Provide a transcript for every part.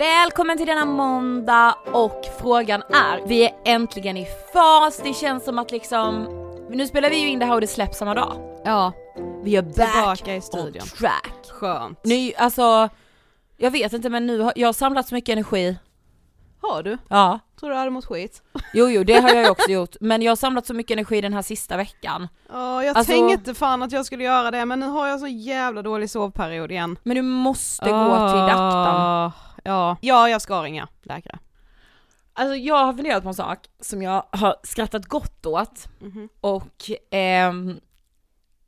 Välkommen till denna måndag och frågan är, vi är äntligen i fas, det känns som att liksom, nu spelar vi ju in det här och det släpps samma dag. Ja, Vi är back tillbaka i on studion. track. Skönt. Nu, alltså, jag vet inte men nu har jag har samlat så mycket energi. Har du? Ja, Tror du hade mått skit? jo jo det har jag ju också gjort, men jag har samlat så mycket energi den här sista veckan. Ja, jag Alltså- tänkte fan att jag skulle göra det men nu har jag så jävla dålig sovperiod igen. Men du måste gå till doktorn. Ah, Ja, ja jag ska ringa läkare. Alltså jag har funderat på en sak som jag har skrattat gott åt Mhm. och ehm,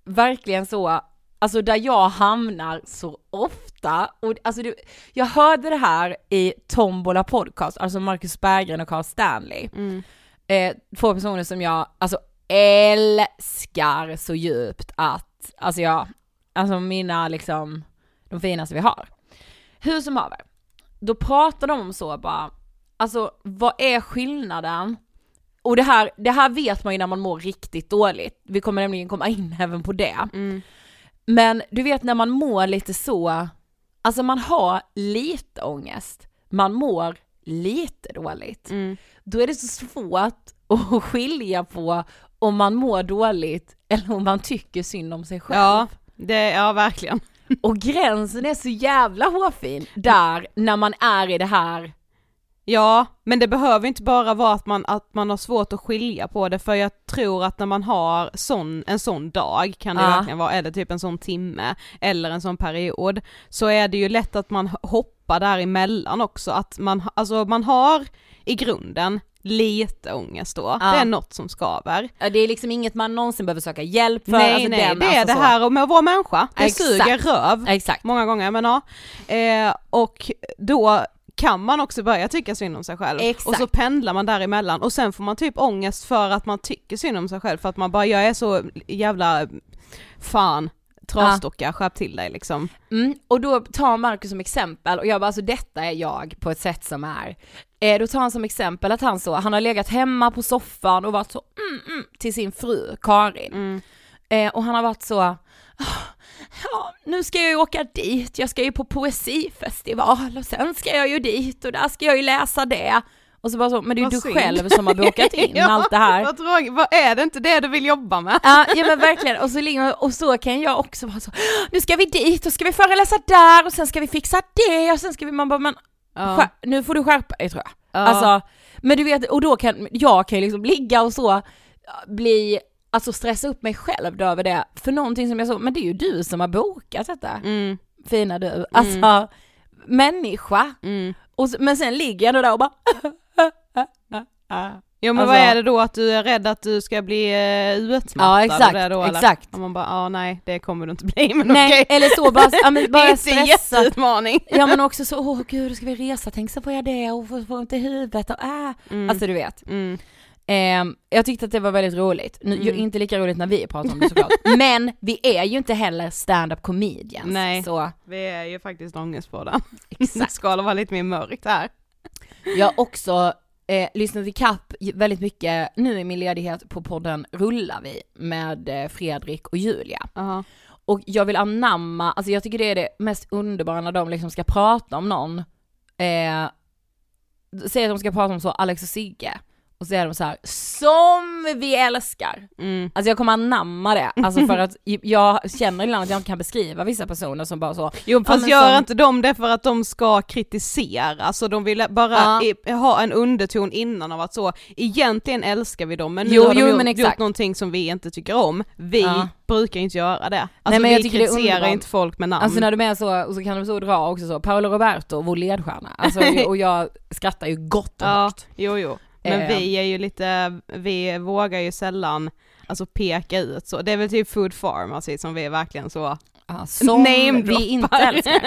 verkligen så, alltså där jag hamnar så ofta och alltså du, jag hörde det här i Tombola podcast, alltså Marcus Berggren och Carl Stanley. Mm. Eh, två personer som jag alltså älskar så djupt att, alltså jag, alltså mina liksom, de finaste vi har. Hur som haver, då pratar de om så bara, alltså vad är skillnaden? Och det här, det här vet man ju när man mår riktigt dåligt, vi kommer nämligen komma in även på det. Mm. Men du vet när man mår lite så, alltså man har lite ångest, man mår lite dåligt Mm. då är det så svårt att skilja på om man mår dåligt eller om man tycker synd om sig själv. Ja, det, ja verkligen. Och gränsen är så jävla hårfin där när man är i det här Ja, men det behöver inte bara vara att man, att man har svårt att skilja på det för jag tror att när man har sån, en sån dag kan det Ja. verkligen vara, eller typ en sån timme eller en sån period, så är det ju lätt att man hoppar däremellan också, att man, alltså man har i grunden lite ångest då, Ja. det är något som skaver. Ja, det är liksom inget man någonsin behöver söka hjälp för. nej alltså nej, den, det är alltså det så. här med att vara människa, det Exakt. suger röv Exakt. många gånger men ja. Eh, och då kan man också börja tycka synd om sig själv. Exakt. Och så pendlar man däremellan och sen får man typ ångest för att man tycker synd om sig själv för att man bara, jag är så jävla fan trasdocka, skärp till dig liksom. Mm, och då tar Marcus som exempel, och jag bara alltså detta är jag på ett sätt som är, eh, då tar han som exempel att han så, han har legat hemma på soffan och varit så mm, mm, till sin fru Karin. Mm. Eh, och han har varit så, "Ah, ja nu ska jag ju åka dit, jag ska ju på poesifestival och sen ska jag ju dit och där ska jag ju läsa det. Och så bara så, men det är ju du synd. själv som har bokat in allt det här. Vad, tråkigt. vad är det inte det du vill jobba med? Ja, ja men verkligen, och så, ligger- och så kan jag också vara så, nu ska vi dit och ska vi föreläsa där och sen ska vi fixa det och sen ska vi, man bara men skär, nu får du skärpa dig tror jag. Ja. Alltså, men du vet, och då kan, jag kan ju liksom ligga och så, bli, alltså stressa upp mig själv då över det, för någonting som jag så, men det är ju du som har bokat detta, Mm, fina du, alltså människa. mm. Och men sen ligger jag ändå där och bara Jo men Alltså- vad är det då att du är rädd att du ska bli uh, utmattad? Ja, exakt, det då, eller? exakt. Och man bara, ja nej det kommer du inte bli men Nej, okej. eller så bara, ja, men det är bara inte en jätteutmaning. Ja men också så, åh gud, då ska vi resa, tänk så får jag det och får, får ont i huvudet och äh. Mm. Alltså du vet. Mm. Ehm, jag tyckte att det var väldigt roligt. Nu, Mm. Inte lika roligt när vi pratar om det såklart. men vi är ju inte heller stand-up comedians. Nej. Så Vi är ju faktiskt ångestbåda. Det exakt. ska vara lite mer mörkt här. Jag har också eh, lyssnat i kapp väldigt mycket nu i min ledighet på podden Rullar vi med eh, Fredrik och Julia. Aha. Och jag vill anamma, alltså jag tycker det är det mest underbara när de liksom ska prata om någon, eh, säg att de ska prata om så Alex och Sigge, och så är de så här som vi älskar. Mm. Alltså jag kommer anamma det, alltså för att jag känner ibland att jag inte kan beskriva vissa personer som bara så, Jo fast men gör som- inte de det för att de ska kritisera, så de vill bara Ja. i, ha en underton innan av att så, egentligen älskar vi dem men nu Jo, har de jo, gjort, men gjort någonting som vi inte tycker om. Vi Ja. brukar inte göra det. Alltså men jag vi kritiserar inte folk med namn. Alltså när de är så, och så kan de så dra också så, Paolo Roberto, vår ledstjärna. Alltså, och jag skrattar ju gott och ja, högt. jo jo. Men Eh. vi är ju lite, vi vågar ju sällan alltså peka ut så. Det är väl typ Food Pharmacy som vi är verkligen så Ja, som vi inte älskar.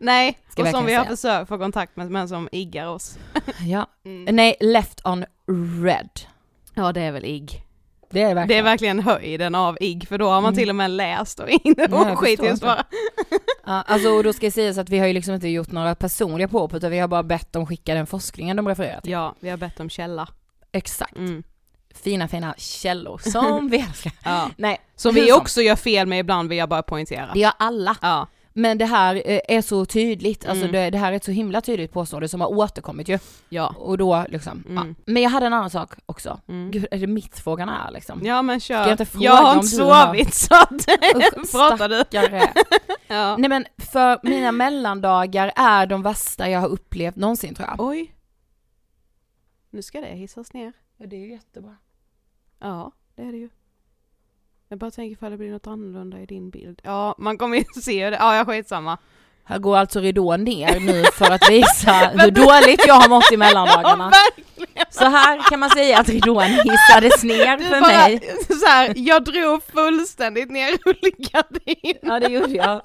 Nej, Ska och som vi har säga. försökt få kontakt med men som iggar oss. Ja. Mm. Nej, Left on Red. Ja det är väl igg. Det är det Det är verkligen. verkligen höjden av igg för då har man Mm. till och med läst och jag och skit förstår just bara. Ja, alltså och då ska jag säga så att vi har ju liksom inte gjort några personliga påhopp utan vi har bara bett dem skicka den forskningen de refererar till. Ja, vi har bett om källa. Exakt. Mm. Fina fina källor som vi älskar. Ja. Nej, Som vi också gör fel med ibland vill jag bara poängtera. Det gör alla. Ja. Men det här eh, är så tydligt, alltså Mm. det, det här är ett så himla tydligt påstående som har återkommit ju. Ja. Och då liksom, Mm. ja. Men jag hade en annan sak också. Mm. Gud, är det mitt frågan är liksom? Ja men kör. Jag inte fråga jag har om inte sovit så att pratar du. Ja. Nej men för mina mellandagar är de värsta jag har upplevt någonsin tror jag. Oj. Nu ska det hissas ner. Ja, det är ju jättebra. Ja, det är det ju. Jag bara tänker ifall det blir något annorlunda i din bild. Ja, man kommer ju se det. Ja, jag skitsamma. Här går alltså ridån ner nu för att visa hur dåligt jag har mått i mellandagarna. verkligen. Så här kan man säga att ridån hissades ner Du för bara, mig. så här, jag drog fullständigt ner rullgardinen. Ja det gjorde jag.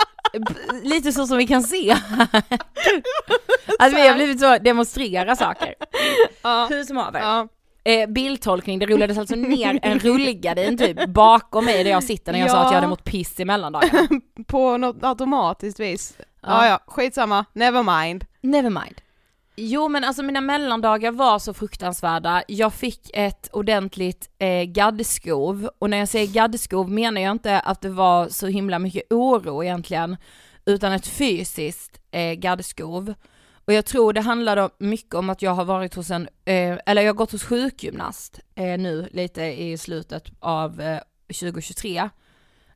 Lite så som vi kan se. Att vi har blivit så, demonstrera saker. Ja. Hur som haver. Ja. Eh, bildtolkning, det rullades alltså ner en rullgardin typ bakom mig där jag sitter när jag sa Ja. att jag hade mått piss i mellandagarna. På något automatiskt vis. Ja. Ja. ja, skitsamma. Never mind. Never mind. Jo men alltså mina mellandagar var så fruktansvärda. Jag fick ett ordentligt eh, gaddskov och när jag säger gaddskov menar jag inte att det var så himla mycket oro egentligen utan ett fysiskt eh, gaddskov. Och jag tror det handlade mycket om att jag har varit hos en, eh, eller jag har gått hos sjukgymnast eh, nu lite i slutet av eh, 2023.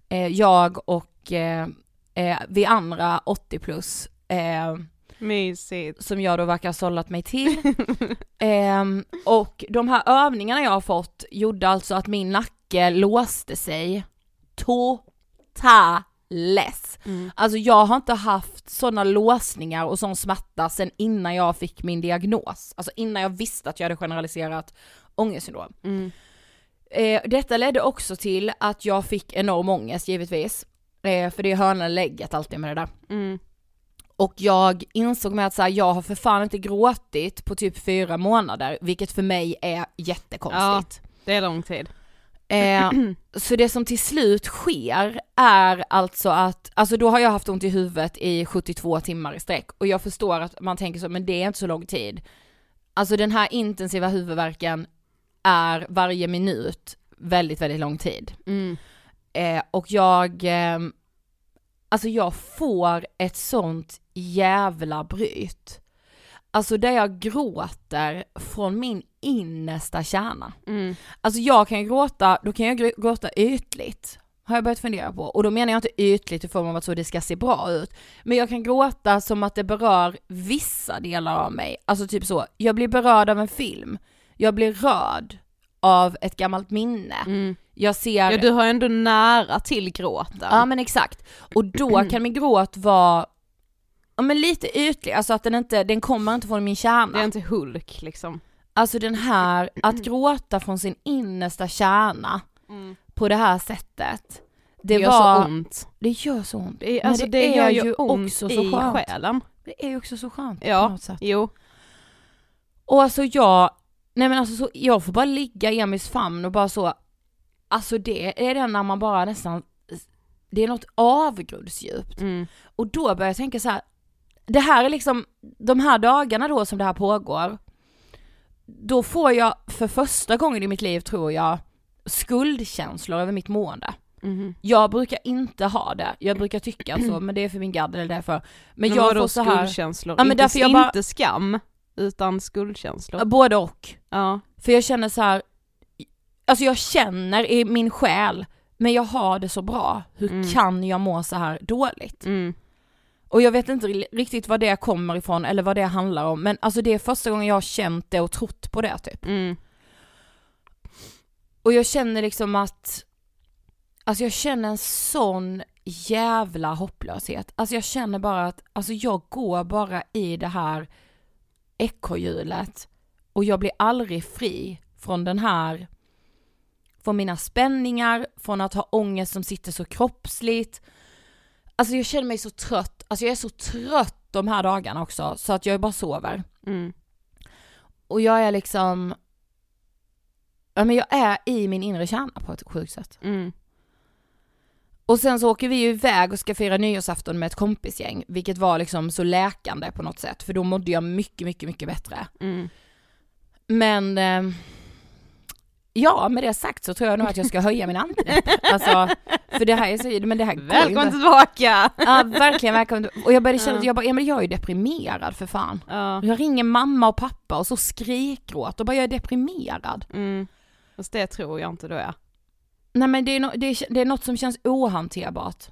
Eh, jag och vi andra 80 plus, Mysigt. som jag då verkar ha sållat mig till. Ehm, och de här övningarna jag har fått gjorde alltså att min nacke låste sig totales. Mm. Alltså jag har inte haft sådana låsningar och sån smärta sen innan jag fick min diagnos. Alltså innan jag visste att jag hade generaliserat ångestsyndrom. Mm. Eh, detta ledde också till att jag fick enorm ångest givetvis. Eh, för det är hönan eller lägget alltid med det där. Mm. Och jag insåg med att så här, jag har för fan inte gråtit på typ fyra månader, vilket för mig är jättekonstigt. Det är lång tid. Eh, så det som till slut sker är alltså att, alltså då har jag haft ont i huvudet i 72 timmar i sträck och jag förstår att man tänker så, men det är inte så lång tid. Alltså den här intensiva huvudvärken är varje minut väldigt, väldigt lång tid. Mm. Eh, och jag, eh, alltså jag får ett sånt jävla bryt. Alltså där jag gråter från min innersta kärna. Mm. Alltså jag kan gråta, då kan jag gr- gråta ytligt. Har jag börjat fundera på. Och då menar jag inte ytligt i form av att så det ska se bra ut. Men jag kan gråta som att det berör vissa delar av mig. Alltså typ så, jag blir berörd av en film. Jag blir rörd av ett gammalt minne. Mm. Jag ser... Ja du har ändå nära till gråten. Ja men exakt. Och då kan min gråt vara, ja men lite ytlig, alltså att den inte, den kommer inte från min kärna. Det är inte Hulk liksom. Alltså den här, att gråta från sin innersta kärna på det här sättet. Det, Det gör var, så ont. det gör så ont. Det, är- Men alltså, det, gör ju ont också i så skönt. själen. Det är ju också så skönt på Ja, något sätt. jo. Och alltså jag, nej men alltså så, jag får bara ligga i Emils famn och bara så, alltså det är det när man bara nästan, det är något avgrundsdjupt. Mm. Och då börjar jag tänka så här, det här är liksom, de här dagarna då som det här pågår, då får jag för första gången i mitt liv tror jag skuldkänslor över mitt mående. Mhm. Jag brukar inte ha det, jag brukar tycka så, men det är för min gadd eller därför. Men, Men jag får så här, skuldkänslor? Ja, men inte, därför jag bara- inte skam, utan skuldkänslor. både och. Ja. För jag känner så här, alltså jag känner i min själ, men jag har det så bra, hur Mm. kan jag må så här dåligt? Mm. Och jag vet inte riktigt vad det kommer ifrån eller vad det handlar om, men alltså det är första gången jag har känt det och trott på det typ. Mm. Och jag känner liksom att, alltså jag känner en sån jävla hopplöshet. Alltså jag känner bara att, alltså jag går bara i det här ekorrhjulet och jag blir aldrig fri från den här, från mina spänningar, från att ha ångest som sitter så kroppsligt. Alltså jag känner mig så trött, alltså jag är så trött de här dagarna också så att jag bara sover. Mm. Och jag är liksom, ja men jag är i min inre kärna på ett sjukt sätt. Mm. Och sen så åker vi ju iväg och ska fira nyårsafton med ett kompisgäng, vilket var liksom så läkande på något sätt, för då mådde jag mycket, mycket, mycket bättre. Mm. Men, eh, ja med det sagt så tror jag nog att jag ska höja min antidepp. Alltså, för det här är så, men det här Välkommen tillbaka! Ja verkligen välkommen. Och jag började känna, Ja. att jag bara, ja men jag är ju deprimerad för fan. Ja. Jag ringer mamma och pappa och så skrikgråt och bara jag är deprimerad. Mm. Fast det tror jag inte du är. Nej men det är, no, det, är, det är något som känns ohanterbart.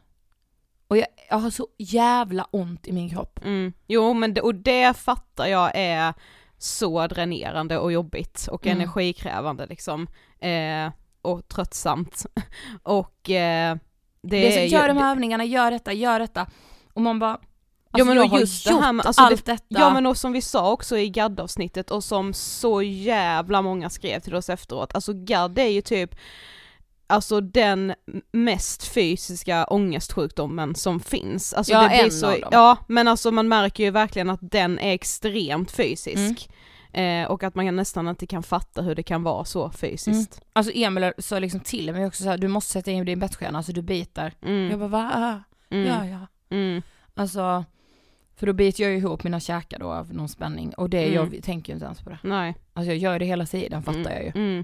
Och jag, jag har så jävla ont i min kropp. Mm. Jo men det, och det fattar jag är så dränerande och jobbigt och Mm. energikrävande liksom. Eh, och tröttsamt. och eh, det, Det är så, är gör ju, de här övningarna, gör detta, gör detta. Och man bara, alltså Ja, men och just det här med- alltså allt det- detta. Ja men och som vi sa också i GAD-avsnittet och som så jävla många skrev till oss efteråt, alltså GAD är ju typ Alltså den mest fysiska ångestsjukdomen som finns. Alltså Ja, en så, av dem. Ja men alltså man märker ju verkligen att den är extremt fysisk. Mm. Eh, och att man nästan inte kan fatta hur det kan vara så fysiskt. Alltså Emil sa liksom till mig också så här, du måste sätta in din bettskena, alltså du biter. Mm. Jag bara va? Mm. Ja ja. Mm. Alltså, för då biter jag ju ihop mina käkar då av någon spänning och det, Mm. jag tänker ju inte ens på det. Nej. Alltså jag gör det hela tiden fattar Mm. jag ju.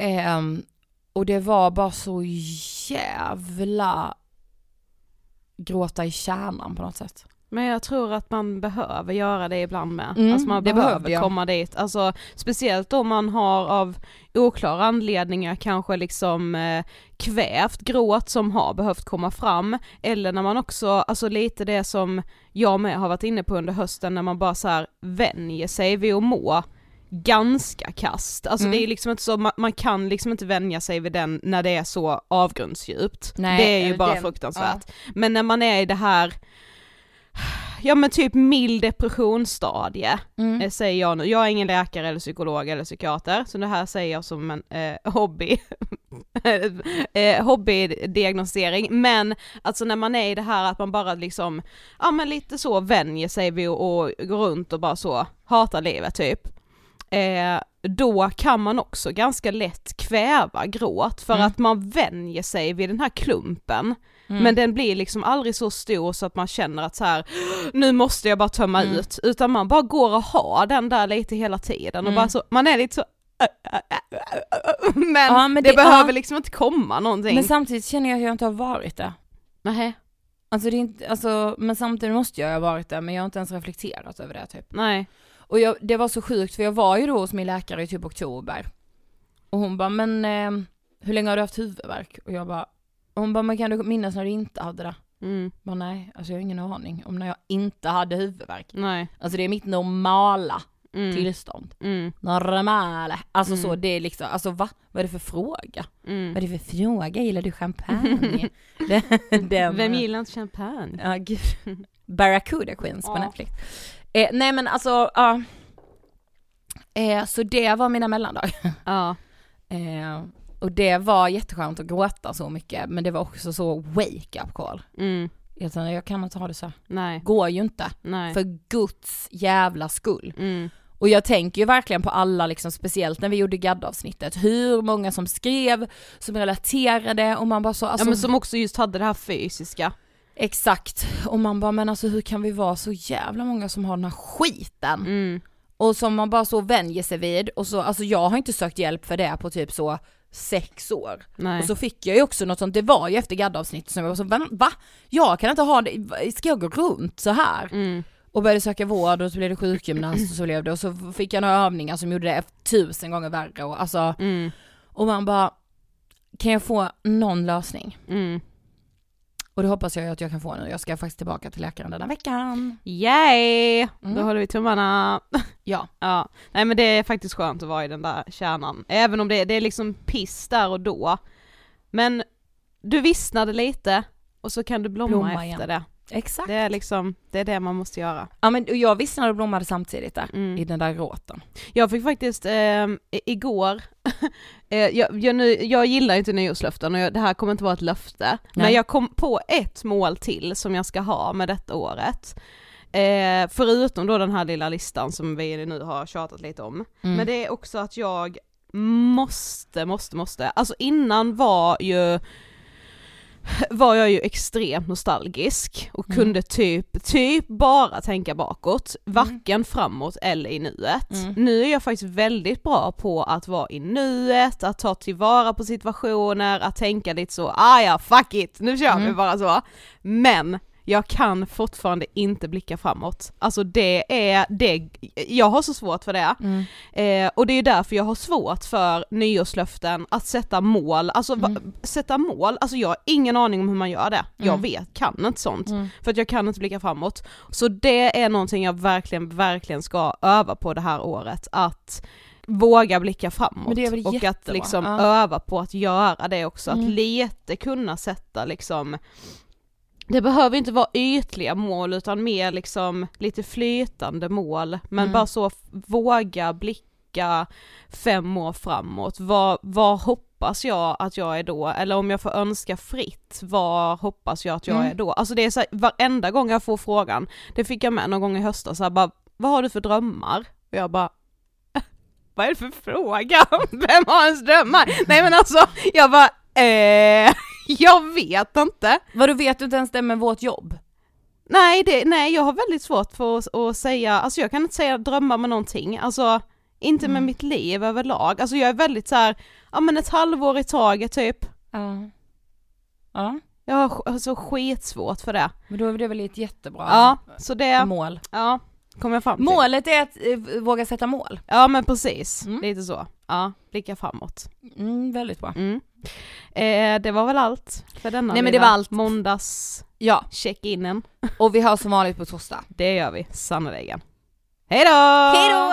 Ehm, och det var bara så jävla gråta i kärnan på något sätt. Men jag tror att man behöver göra det ibland med. Mm, alltså man behöver komma dit. Alltså speciellt om man har av oklara anledningar kanske liksom eh, kvävt gråt som har behövt komma fram. Eller när man också, alltså lite det som jag med har varit inne på under hösten när man bara så här vänjer sig vid att må ganska kast. Alltså Mm. det är liksom inte så, man, man kan liksom inte vänja sig vid den när det är så avgrundsdjupt. Nej, det är ju eh, bara det- fruktansvärt. Men när man är i det här, ja men typ mild depressionsstadie, Mm. eh, säger jag nu. Jag är ingen läkare eller psykolog eller psykiater, så det här säger jag som en eh, hobby, eh, hobbydiagnostisering. Men alltså när man är i det här att man bara liksom, ja men lite så vänjer sig vid att gå runt och bara så, hata livet typ. Eh, då kan man också ganska lätt kväva gråt för Mm. att man vänjer sig vid den här klumpen. Mm. Men den blir liksom aldrig så stor så att man känner att så här, nu måste jag bara tömma Mm. ut, utan man bara går och har den där lite hela tiden och Mm. bara så, man är lite så men, Ja, men det, det- behöver ja. liksom inte komma någonting. Men samtidigt känner jag att jag inte har varit det. Nej, Alltså det är inte, alltså, men samtidigt måste jag ha varit det, men jag har inte ens reflekterat över det typ. nej. Och jag, det var så sjukt för jag var ju då hos min läkare i typ oktober. Och hon bara, men eh, hur länge har du haft huvudvärk? Och jag bara, och hon bara, men kan du minnas när du inte hade det? Mm, Jag bara, nej, alltså jag har ingen aning om när jag inte hade huvudvärk. nej. Alltså det är mitt normala Mm, tillstånd. mm, Normala. Alltså så, Mm. det är liksom, alltså va? Vad är det för fråga? mm. Vad är det för fråga? Gillar du champagne? Vem gillar inte champagne? Ja gud. Barracuda Queens på Ja. Netflix. Eh, nej men alltså, ja. Eh, så det var mina mellandagar. Ja. Eh, och det var jätteskönt att gråta så mycket, men det var också så wake up call. Mm, Jag, tänkte, jag kan inte ha det så nej, Går ju inte. nej. För Guds jävla skull. Mm, Och jag tänker ju verkligen på alla, liksom, speciellt när vi gjorde gadd-avsnittet, hur många som skrev, som relaterade och man bara så, alltså, ja men som också just hade det här fysiska. Exakt. Och man bara, men alltså hur kan vi vara så jävla många som har den här skiten? Mm, Och som man bara så vänjer sig vid och så, alltså jag har inte sökt hjälp för det på typ så sex år. nej. Och så fick jag ju också något sånt, det var ju efter gaddavsnittet som jag var så, "Va? Jag kan inte ha det, ska jag gå runt så här? Mm, Och började söka vård och så blev det sjukgymnast och så blev det och så fick jag några övningar som gjorde det tusen gånger värre och alltså, mm, och man bara, kan jag få någon lösning? mm. Och det hoppas jag att jag kan få nu, jag ska faktiskt tillbaka till läkaren den här veckan. Yay! Då Mm. håller vi tummarna. Ja. Ja, nej men det är faktiskt skönt att vara i den där kärnan. Även om det, det är liksom piss där och då. Men du vissnade lite och så kan du blomma, Blomma efter igen. det. Exakt. Det är liksom, det är det man måste göra. Ja men och jag visste när det blommade samtidigt där, Mm. i den där gråten. Jag fick faktiskt eh, i- igår, eh, jag, jag, nu, jag gillar inte nyårslöften och jag, det här kommer inte vara ett löfte, men Nej. jag kom på ett mål till som jag ska ha med detta året. Eh, förutom då den här lilla listan som vi nu har tjatat lite om. Mm. Men det är också att jag måste, måste, måste, alltså innan var ju var jag ju extremt nostalgisk och Mm. kunde typ, typ bara tänka bakåt, varken framåt eller i nuet. Mm. Nu är jag faktiskt väldigt bra på att vara i nuet, att ta tillvara på situationer, att tänka lite så, ah ja fuck it, nu kör vi Mm. bara så. Men jag kan fortfarande inte blicka framåt. Alltså det är, det, jag har så svårt för det. Mm. Eh, och det är därför jag har svårt för nyårslöften, att sätta mål, alltså va, sätta mål, alltså jag har ingen aning om hur man gör det. Jag Mm. vet, kan inte sånt. Mm. För att jag kan inte blicka framåt. Så det är någonting jag verkligen, verkligen ska öva på det här året, att våga blicka framåt. Och att jättebra, liksom ja. öva på att göra det också, Mm. att lite kunna sätta liksom det behöver inte vara ytliga mål utan mer liksom lite flytande mål, men Mm. bara så våga blicka fem år framåt. Vad, vad hoppas jag att jag är då? Eller om jag får önska fritt, vad hoppas jag att jag Mm. är då? Alltså det är så här, varenda gång jag får frågan, det fick jag med någon gång i höstas, så här, bara, vad har du för drömmar? Och jag bara vad är det för fråga? Vem har ens drömmar? Nej men alltså, jag bara, eh, jag vet inte. Vadå vet du inte ens det med vårt jobb? Nej, det, nej jag har väldigt svårt för att, att säga, alltså jag kan inte säga drömmar med någonting, alltså inte med Mm. mitt liv överlag, alltså jag är väldigt så här, ja men ett halvår i taget typ. Ja. Ja, Jag har sk- alltså skitsvårt för det. men då är det väl ett jättebra Ja, så det, mål. ja, kommer jag fram till. Målet är att eh, våga sätta mål. Ja men precis, Mm. lite så. Ja, blicka framåt. Mm, väldigt bra. Mm. Eh, det var väl allt för denna Nej, men det var allt. måndags Ja, check-inen. och vi hörs som vanligt på torsdag. Det gör vi, sannerligen. Hej då! Hej då!